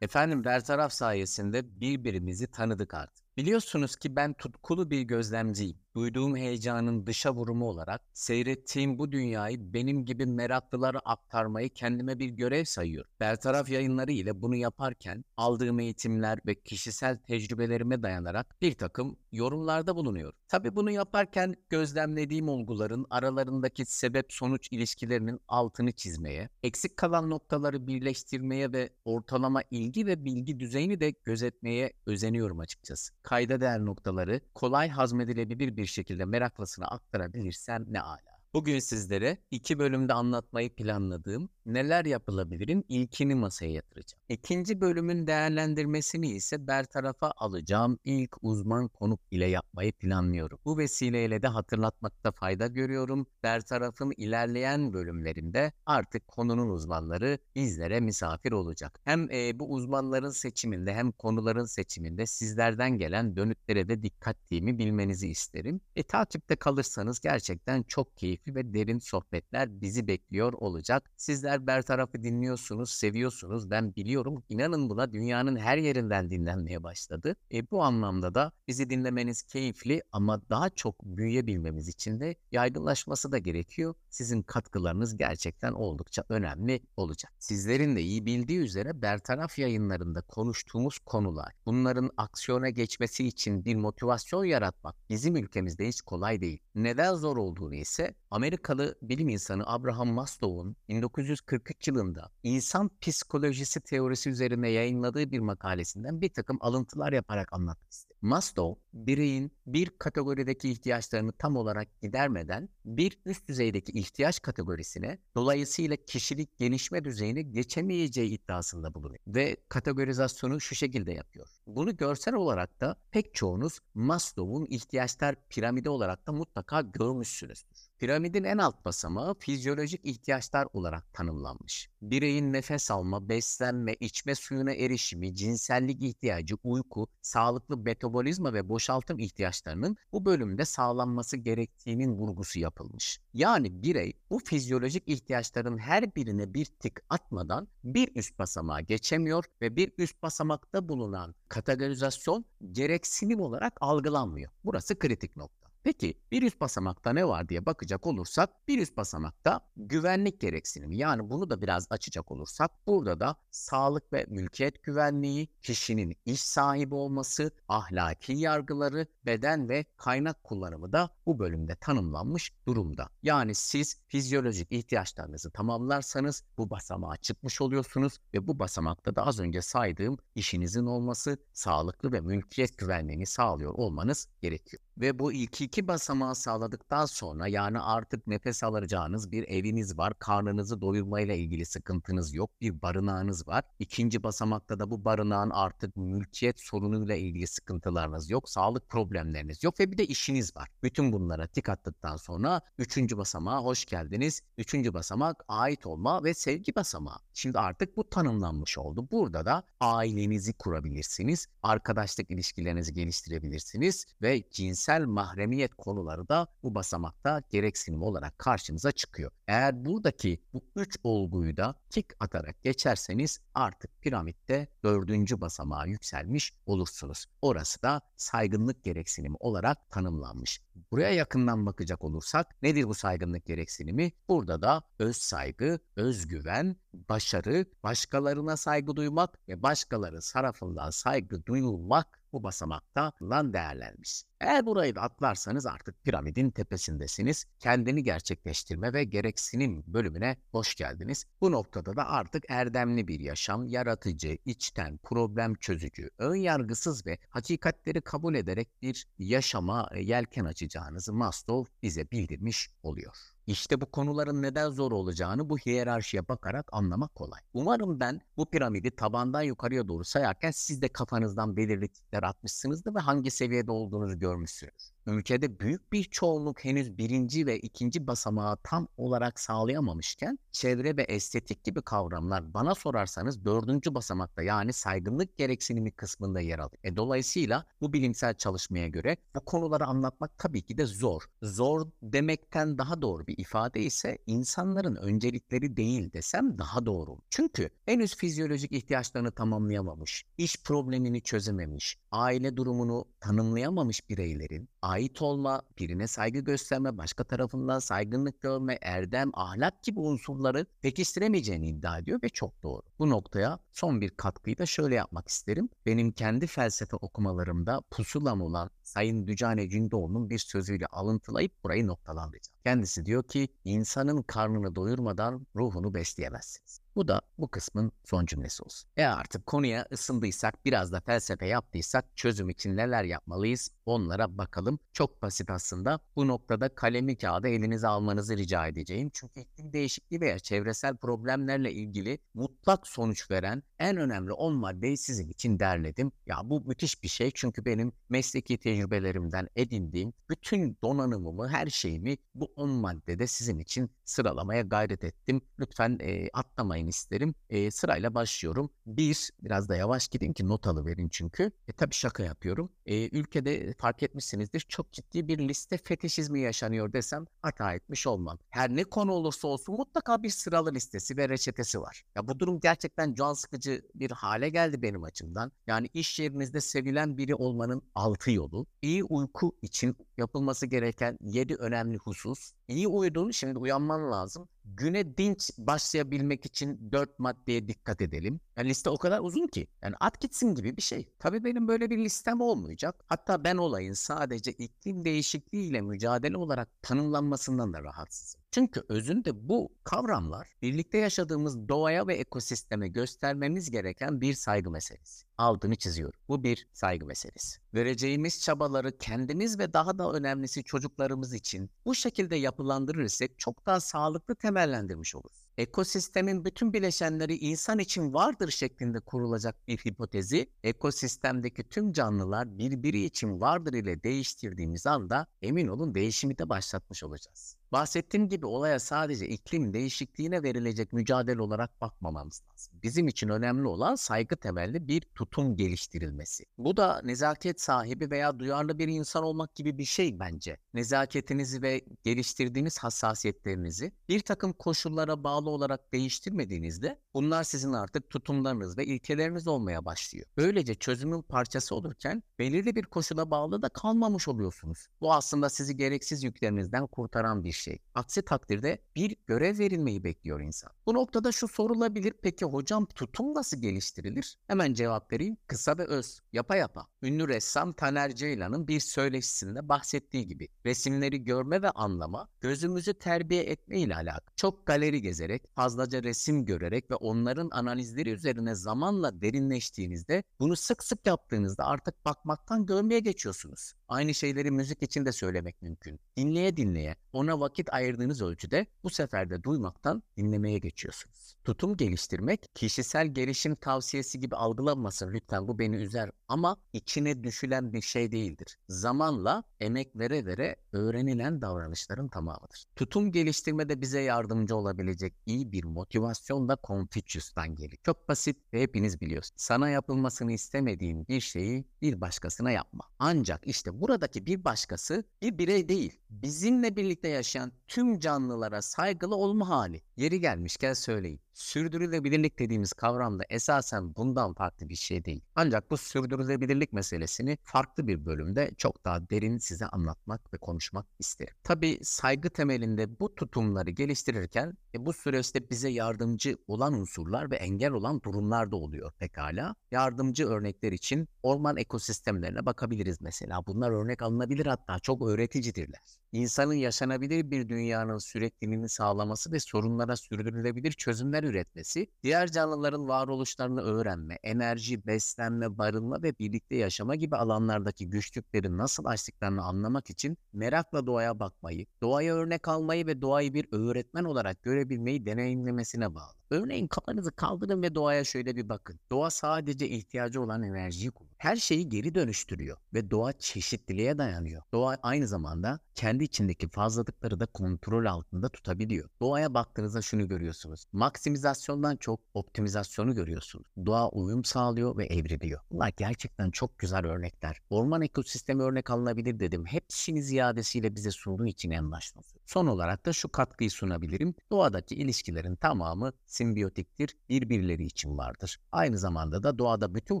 Efendim bertaraf sayesinde birbirimizi tanıdık artık. Biliyorsunuz ki ben tutkulu bir gözlemciyim. Duyduğum heyecanın dışa vurumu olarak seyrettiğim bu dünyayı benim gibi meraklılara aktarmayı kendime bir görev sayıyorum. Bertaraf yayınları ile bunu yaparken aldığım eğitimler ve kişisel tecrübelerime dayanarak bir takım yorumlarda bulunuyorum. Tabii bunu yaparken gözlemlediğim olguların aralarındaki sebep-sonuç ilişkilerinin altını çizmeye, eksik kalan noktaları birleştirmeye ve ortalama ilgi ve bilgi düzeyini de gözetmeye özeniyorum açıkçası kayda değer noktaları kolay hazmedilebilir bir şekilde meraklısına aktarabilirsem ne ala. Bugün sizlere iki bölümde anlatmayı planladığım neler yapılabilirin ilkini masaya yatıracağım. İkinci bölümün değerlendirmesini ise bertarafa alacağım ilk uzman konuk ile yapmayı planlıyorum. Bu vesileyle de hatırlatmakta fayda görüyorum. Bertarafın ilerleyen bölümlerinde artık konunun uzmanları bizlere misafir olacak. Hem e, bu uzmanların seçiminde hem konuların seçiminde sizlerden gelen dönütlere de dikkat ettiğimi bilmenizi isterim. E, takipte kalırsanız gerçekten çok keyifli ve derin sohbetler bizi bekliyor olacak. Sizler bertarafı dinliyorsunuz, seviyorsunuz. Ben biliyorum. İnanın buna dünyanın her yerinden dinlenmeye başladı. E, bu anlamda da bizi dinlemeniz keyifli ama daha çok büyüyebilmemiz için de yaygınlaşması da gerekiyor. Sizin katkılarınız gerçekten oldukça önemli olacak. Sizlerin de iyi bildiği üzere bertaraf yayınlarında konuştuğumuz konular, bunların aksiyona geçmesi için bir motivasyon yaratmak bizim ülkemizde hiç kolay değil. Neden zor olduğunu ise Amerikalı bilim insanı Abraham Maslow'un 1943 yılında insan psikolojisi teorisi üzerine yayınladığı bir makalesinden bir takım alıntılar yaparak anlatmak istedim. Maslow, bireyin bir kategorideki ihtiyaçlarını tam olarak gidermeden bir üst düzeydeki ihtiyaç kategorisine dolayısıyla kişilik gelişme düzeyini geçemeyeceği iddiasında bulunuyor ve kategorizasyonu şu şekilde yapıyor. Bunu görsel olarak da pek çoğunuz Maslow'un ihtiyaçlar piramidi olarak da mutlaka görmüşsünüzdür. Piramidin en alt basamağı fizyolojik ihtiyaçlar olarak tanımlanmış. Bireyin nefes alma, beslenme, içme suyuna erişimi, cinsellik ihtiyacı, uyku, sağlıklı metabolizma ve boşaltım ihtiyaçlarının bu bölümde sağlanması gerektiğinin vurgusu yapılmış. Yani birey bu fizyolojik ihtiyaçların her birine bir tık atmadan bir üst basamağa geçemiyor ve bir üst basamakta bulunan kategorizasyon gereksinim olarak algılanmıyor. Burası kritik nokta. Peki bir üst basamakta ne var diye bakacak olursak bir üst basamakta güvenlik gereksinimi yani bunu da biraz açacak olursak burada da sağlık ve mülkiyet güvenliği, kişinin iş sahibi olması, ahlaki yargıları, beden ve kaynak kullanımı da bu bölümde tanımlanmış durumda. Yani siz fizyolojik ihtiyaçlarınızı tamamlarsanız bu basamağa çıkmış oluyorsunuz ve bu basamakta da az önce saydığım işinizin olması, sağlıklı ve mülkiyet güvenliğini sağlıyor olmanız gerekiyor. Ve bu ilk iki basamağı sağladıktan sonra yani artık nefes alacağınız bir eviniz var, karnınızı doyurmayla ilgili sıkıntınız yok, bir barınağınız var. İkinci basamakta da bu barınağın artık mülkiyet sorunuyla ilgili sıkıntılarınız yok, sağlık problemleriniz yok ve bir de işiniz var. Bütün bunlara tik attıktan sonra üçüncü basamağa hoş geldiniz. Üçüncü basamak ait olma ve sevgi basamağı. Şimdi artık bu tanımlanmış oldu. Burada da ailenizi kurabilirsiniz, arkadaşlık ilişkilerinizi geliştirebilirsiniz ve cinsel mahremiyet konuları da bu basamakta gereksinim olarak karşınıza çıkıyor. Eğer buradaki bu üç olguyu da tik atarak geçerseniz artık piramitte dördüncü basamağa yükselmiş olursunuz. Orası da saygınlık gereksinimi olarak tanımlanmış. Buraya yakından bakacak olursak nedir bu saygınlık gereksinimi? Burada da öz saygı, özgüven, başarı, başkalarına saygı duymak ve başkaları tarafından saygı duyulmak bu basamakta lan değerlenmiş. Eğer burayı da atlarsanız artık piramidin tepesindesiniz. Kendini gerçekleştirme ve gereksinim bölümüne hoş geldiniz. Bu noktada da artık erdemli bir yaşam, yaratıcı, içten, problem çözücü, ön yargısız ve hakikatleri kabul ederek bir yaşama yelken açacağınızı Maslow bize bildirmiş oluyor. İşte bu konuların neden zor olacağını bu hiyerarşiye bakarak anlamak kolay. Umarım ben bu piramidi tabandan yukarıya doğru sayarken siz de kafanızdan belirli tikler atmışsınızdır ve hangi seviyede olduğunuzu görmüşsünüz. Ülkede büyük bir çoğunluk henüz birinci ve ikinci basamağı tam olarak sağlayamamışken çevre ve estetik gibi kavramlar bana sorarsanız dördüncü basamakta yani saygınlık gereksinimi kısmında yer alır. E, dolayısıyla bu bilimsel çalışmaya göre bu konuları anlatmak tabii ki de zor. Zor demekten daha doğru bir ifade ise insanların öncelikleri değil desem daha doğru. Çünkü henüz fizyolojik ihtiyaçlarını tamamlayamamış, iş problemini çözememiş, aile durumunu tanımlayamamış bireylerin ait olma, birine saygı gösterme, başka tarafından saygınlık görme, erdem, ahlak gibi unsurları pekiştiremeyeceğini iddia ediyor ve çok doğru. Bu noktaya son bir katkıyı da şöyle yapmak isterim. Benim kendi felsefe okumalarımda pusulam olan Sayın Dücane Gündoğdu'nun bir sözüyle alıntılayıp burayı noktalandıracağım. Kendisi diyor ki insanın karnını doyurmadan ruhunu besleyemezsiniz. Bu da bu kısmın son cümlesi olsun. E artık konuya ısındıysak, biraz da felsefe yaptıysak çözüm için neler yapmalıyız onlara bakalım. Çok basit aslında. Bu noktada kalemi kağıdı elinize almanızı rica edeceğim. Çünkü iklim değişikliği veya çevresel problemlerle ilgili mutlak sonuç veren en önemli 10 maddeyi sizin için derledim. Ya bu müthiş bir şey çünkü benim mesleki tecrübelerimden edindiğim bütün donanımımı, her şeyimi bu 10 maddede sizin için sıralamaya gayret ettim. Lütfen e, atlamayın isterim. E, sırayla başlıyorum. Bir, biraz da yavaş gidin ki not alıverin çünkü. E, tabii şaka yapıyorum. E, ülkede fark etmişsinizdir çok ciddi bir liste fetişizmi yaşanıyor desem hata etmiş olmam. Her ne konu olursa olsun mutlaka bir sıralı listesi ve reçetesi var. Ya bu durum gerçekten can sıkıcı bir hale geldi benim açımdan. Yani iş yerinizde sevilen biri olmanın altı yolu. İyi uyku için yapılması gereken 7 önemli husus. İyi uyudun, şimdi uyanman lazım. Güne dinç başlayabilmek için 4 maddeye dikkat edelim. Yani liste o kadar uzun ki. Yani at gitsin gibi bir şey. Tabii benim böyle bir listem olmayacak. Hatta ben olayın sadece iklim değişikliğiyle mücadele olarak tanımlanmasından da rahatsızım. Çünkü özünde bu kavramlar birlikte yaşadığımız doğaya ve ekosisteme göstermemiz gereken bir saygı meselesi. Altını çiziyorum. Bu bir saygı meselesi. Vereceğimiz çabaları kendimiz ve daha da önemlisi çocuklarımız için bu şekilde yapılandırırsak çok daha sağlıklı temellendirmiş oluruz. Ekosistemin bütün bileşenleri insan için vardır şeklinde kurulacak bir hipotezi, ekosistemdeki tüm canlılar birbiri için vardır ile değiştirdiğimiz anda emin olun değişimi de başlatmış olacağız. Bahsettiğim gibi olaya sadece iklim değişikliğine verilecek mücadele olarak bakmamamız lazım. Bizim için önemli olan saygı temelli bir tutum geliştirilmesi. Bu da nezaket sahibi veya duyarlı bir insan olmak gibi bir şey bence. Nezaketinizi ve geliştirdiğiniz hassasiyetlerinizi bir takım koşullara bağlı olarak değiştirmediğinizde bunlar sizin artık tutumlarınız ve ilkeleriniz olmaya başlıyor. Böylece çözümün parçası olurken belirli bir koşula bağlı da kalmamış oluyorsunuz. Bu aslında sizi gereksiz yüklerinizden kurtaran bir şey. Aksi takdirde bir görev verilmeyi bekliyor insan. Bu noktada şu sorulabilir. Peki hocam tutum nasıl geliştirilir? Hemen cevap vereyim. Kısa ve öz. Yapa yapa. Ünlü ressam Taner Ceylan'ın bir söyleşisinde bahsettiği gibi resimleri görme ve anlama gözümüzü terbiye etme ile alakalı. Çok galeri gezerek, fazlaca resim görerek ve onların analizleri üzerine zamanla derinleştiğinizde bunu sık sık yaptığınızda artık bakmaktan görmeye geçiyorsunuz. Aynı şeyleri müzik için de söylemek mümkün. Dinleye dinleye, ona vakit ayırdığınız ölçüde bu sefer de duymaktan dinlemeye geçiyorsunuz. Tutum geliştirmek kişisel gelişim tavsiyesi gibi algılanmasın lütfen bu beni üzer ama içine düşülen bir şey değildir. Zamanla emek vere vere öğrenilen davranışların tamamıdır. Tutum geliştirmede bize yardımcı olabilecek iyi bir motivasyon da Confucius'tan gelir. Çok basit ve hepiniz biliyorsunuz. Sana yapılmasını istemediğin bir şeyi bir başkasına yapma. Ancak işte buradaki bir başkası bir birey değil. Bizimle birlikte yaşayan can tüm canlılara saygılı olma hali. Yeri gelmişken söyleyeyim. Sürdürülebilirlik dediğimiz kavram da esasen bundan farklı bir şey değil. Ancak bu sürdürülebilirlik meselesini farklı bir bölümde çok daha derin size anlatmak ve konuşmak isterim. Tabi saygı temelinde bu tutumları geliştirirken e, bu süreçte bize yardımcı olan unsurlar ve engel olan durumlar da oluyor pekala. Yardımcı örnekler için orman ekosistemlerine bakabiliriz mesela. Bunlar örnek alınabilir hatta çok öğreticidirler. İnsanın yaşanabilir bir dünya dünyanın sürekliliğini sağlaması ve sorunlara sürdürülebilir çözümler üretmesi, diğer canlıların varoluşlarını öğrenme, enerji, beslenme, barınma ve birlikte yaşama gibi alanlardaki güçlükleri nasıl açtıklarını anlamak için merakla doğaya bakmayı, doğaya örnek almayı ve doğayı bir öğretmen olarak görebilmeyi deneyimlemesine bağlı. Örneğin kafanızı kaldırın ve doğaya şöyle bir bakın. Doğa sadece ihtiyacı olan enerjiyi kullanıyor. Her şeyi geri dönüştürüyor ve doğa çeşitliliğe dayanıyor. Doğa aynı zamanda kendi içindeki fazlalıkları da kontrol altında tutabiliyor. Doğaya baktığınızda şunu görüyorsunuz. Maksimizasyondan çok optimizasyonu görüyorsunuz. Doğa uyum sağlıyor ve evriliyor. Bunlar gerçekten çok güzel örnekler. Orman ekosistemi örnek alınabilir dedim. Hepsini ziyadesiyle bize sunduğu için en başta. Son olarak da şu katkıyı sunabilirim. Doğadaki ilişkilerin tamamı simbiyotiktir, birbirleri için vardır. Aynı zamanda da doğada bütün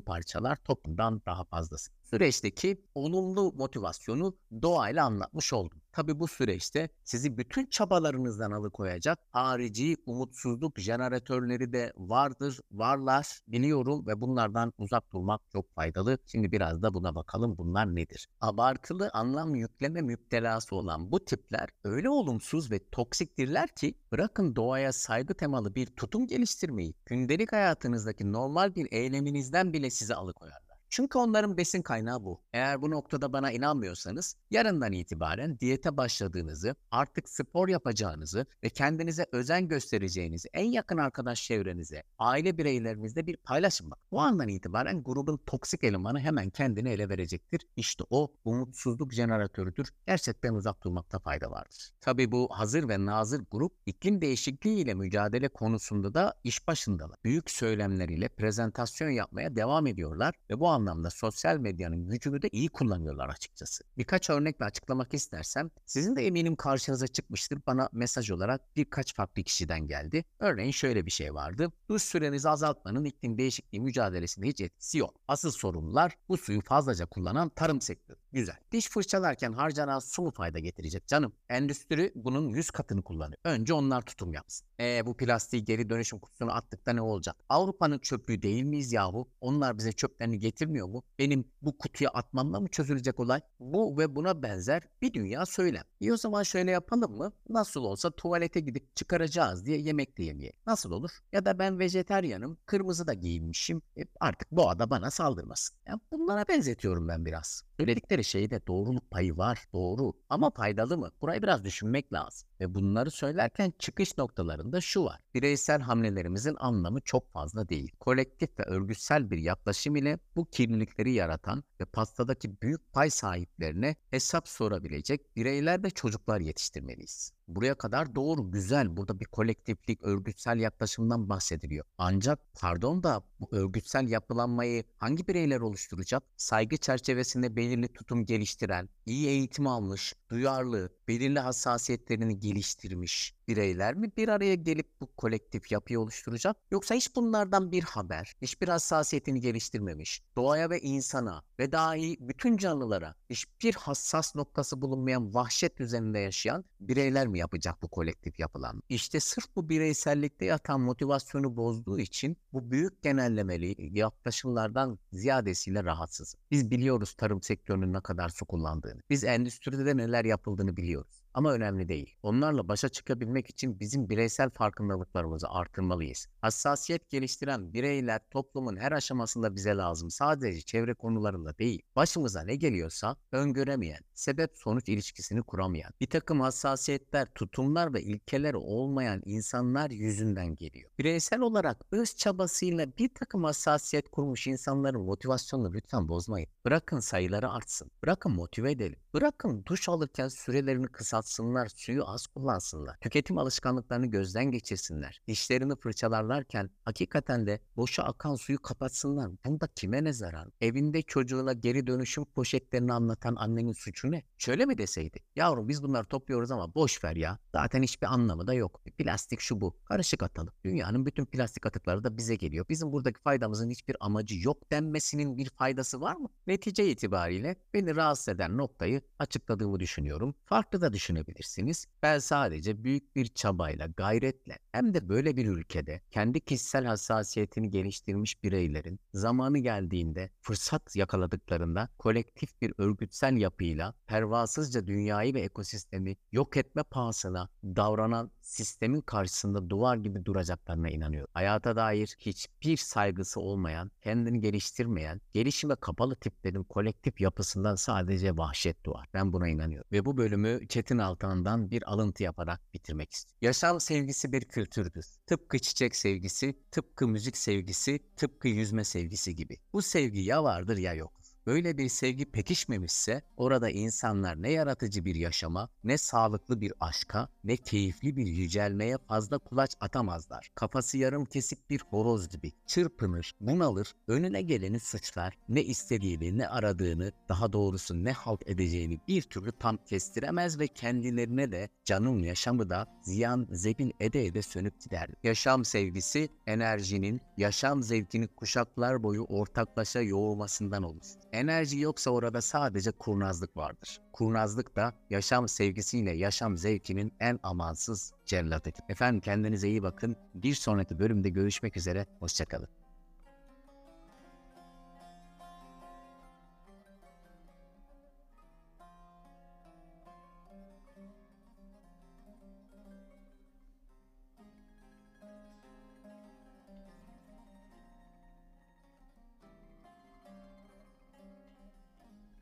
parçalar toplumdan daha fazlası. Süreçteki olumlu motivasyonu doğayla anlatmış oldum. Tabi bu süreçte sizi bütün çabalarınızdan alıkoyacak harici umutsuzluk jeneratörleri de vardır, varlar biliyorum ve bunlardan uzak durmak çok faydalı. Şimdi biraz da buna bakalım bunlar nedir? Abartılı anlam yükleme müptelası olan bu tipler öyle olumsuz ve toksiktirler ki bırakın doğaya saygı temalı bir tutum geliştirmeyi, gündelik hayatınızdaki normal bir eyleminizden bile sizi alıkoyar. Çünkü onların besin kaynağı bu. Eğer bu noktada bana inanmıyorsanız yarından itibaren diyete başladığınızı, artık spor yapacağınızı ve kendinize özen göstereceğinizi en yakın arkadaş çevrenize, aile bireylerinizle bir paylaşın bak. Bu andan itibaren grubun toksik elemanı hemen kendini ele verecektir. İşte o umutsuzluk jeneratörüdür. Gerçekten uzak durmakta fayda vardır. Tabi bu hazır ve nazır grup iklim değişikliği ile mücadele konusunda da iş başındalar. Büyük söylemleriyle prezentasyon yapmaya devam ediyorlar ve bu anlamda sosyal medyanın gücünü de iyi kullanıyorlar açıkçası. Birkaç örnekle açıklamak istersem sizin de eminim karşınıza çıkmıştır. Bana mesaj olarak birkaç farklı kişiden geldi. Örneğin şöyle bir şey vardı. Duş sürenizi azaltmanın iklim değişikliği mücadelesinde hiç etkisi yok. Asıl sorunlar bu suyu fazlaca kullanan tarım sektörü. Güzel. Diş fırçalarken harcanan su mu fayda getirecek canım? Endüstri bunun 100 katını kullanıyor. Önce onlar tutum yapsın. E bu plastiği geri dönüşüm kutusuna attık da ne olacak? Avrupa'nın çöplüğü değil miyiz yahu? Onlar bize çöplerini getirmiyor mu? Benim bu kutuya atmamla mı çözülecek olay? Bu ve buna benzer bir dünya söylem. İyi o zaman şöyle yapalım mı? Nasıl olsa tuvalete gidip çıkaracağız diye yemek de yemeyelim. Nasıl olur? Ya da ben vejeteryanım, kırmızı da giyinmişim. E artık boğa bana saldırmasın. Ya bunlara benzetiyorum ben biraz. Söyledikleri şeyde doğruluk payı var, doğru. Ama faydalı mı? Burayı biraz düşünmek lazım. Ve bunları söylerken çıkış noktalarında şu var. Bireysel hamlelerimizin anlamı çok fazla değil. Kolektif ve örgütsel bir yaklaşım ile bu kirlilikleri yaratan ve pastadaki büyük pay sahiplerine hesap sorabilecek bireyler ve çocuklar yetiştirmeliyiz. Buraya kadar doğru, güzel. Burada bir kolektiflik, örgütsel yaklaşımdan bahsediliyor. Ancak pardon da bu örgütsel yapılanmayı hangi bireyler oluşturacak? Saygı çerçevesinde belirli tutum geliştiren, iyi eğitim almış, duyarlı, belirli hassasiyetlerini geliştirmiş bireyler mi bir araya gelip bu kolektif yapıyı oluşturacak? Yoksa hiç bunlardan bir haber, hiçbir hassasiyetini geliştirmemiş, doğaya ve insana ve dahi bütün canlılara hiçbir hassas noktası bulunmayan vahşet üzerinde yaşayan bireyler mi yapacak bu kolektif yapılan? İşte sırf bu bireysellikte yatan motivasyonu bozduğu için bu büyük genellemeli yaklaşımlardan ziyadesiyle rahatsız. Biz biliyoruz tarım sektörünün ne kadar su kullandığını. Biz endüstride neler yapıldığını biliyoruz. Ama önemli değil. Onlarla başa çıkabilmek için bizim bireysel farkındalıklarımızı artırmalıyız. Hassasiyet geliştiren bireyler toplumun her aşamasında bize lazım. Sadece çevre konularında değil. Başımıza ne geliyorsa öngöremeyen, sebep sonuç ilişkisini kuramayan, bir takım hassasiyetler, tutumlar ve ilkeler olmayan insanlar yüzünden geliyor. Bireysel olarak öz çabasıyla bir takım hassasiyet kurmuş insanların motivasyonunu lütfen bozmayın. Bırakın sayıları artsın. Bırakın motive edelim. Bırakın duş alırken sürelerini kısaltsınlar, suyu az kullansınlar. Tüketim alışkanlıklarını gözden geçirsinler. Dişlerini fırçalarlarken hakikaten de boşa akan suyu kapatsınlar. Bunda kime ne zarar? Evinde çocuğuna geri dönüşüm poşetlerini anlatan annenin suçu ne? Şöyle mi deseydi? Yavrum biz bunları topluyoruz ama boş ver ya. Zaten hiçbir anlamı da yok. Plastik şu bu. Karışık atalım. Dünyanın bütün plastik atıkları da bize geliyor. Bizim buradaki faydamızın hiçbir amacı yok denmesinin bir faydası var mı? Netice itibariyle beni rahatsız eden noktayı açıkladığımı düşünüyorum. Farklı da düşünüyorum düşünebilirsiniz. Ben sadece büyük bir çabayla, gayretle hem de böyle bir ülkede kendi kişisel hassasiyetini geliştirmiş bireylerin zamanı geldiğinde fırsat yakaladıklarında kolektif bir örgütsel yapıyla pervasızca dünyayı ve ekosistemi yok etme pahasına davranan sistemin karşısında duvar gibi duracaklarına inanıyorum. Hayata dair hiçbir saygısı olmayan, kendini geliştirmeyen, gelişime kapalı tiplerin kolektif yapısından sadece vahşet doğar. Ben buna inanıyorum. Ve bu bölümü Çetin Altan'dan bir alıntı yaparak bitirmek istiyorum. Yaşam sevgisi bir kültürdür. Tıpkı çiçek sevgisi, tıpkı müzik sevgisi, tıpkı yüzme sevgisi gibi. Bu sevgi ya vardır ya yok. Böyle bir sevgi pekişmemişse orada insanlar ne yaratıcı bir yaşama, ne sağlıklı bir aşka, ne keyifli bir yücelmeye fazla kulaç atamazlar. Kafası yarım kesik bir horoz gibi çırpınır, bunalır, önüne geleni sıçrar, ne istediğini, ne aradığını, daha doğrusu ne halt edeceğini bir türlü tam kestiremez ve kendilerine de canın yaşamı da ziyan zebil ede ede sönüp gider. Yaşam sevgisi enerjinin, yaşam zevkini kuşaklar boyu ortaklaşa yoğurmasından olur. Enerji yoksa orada sadece kurnazlık vardır. Kurnazlık da yaşam sevgisiyle yaşam zevkinin en amansız cellatıdır. Efendim kendinize iyi bakın. Bir sonraki bölümde görüşmek üzere. Hoşçakalın.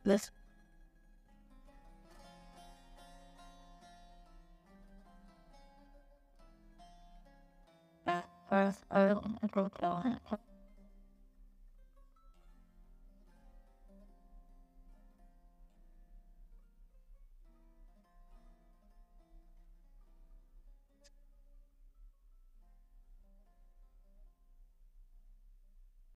This. Uh, first, I don't know.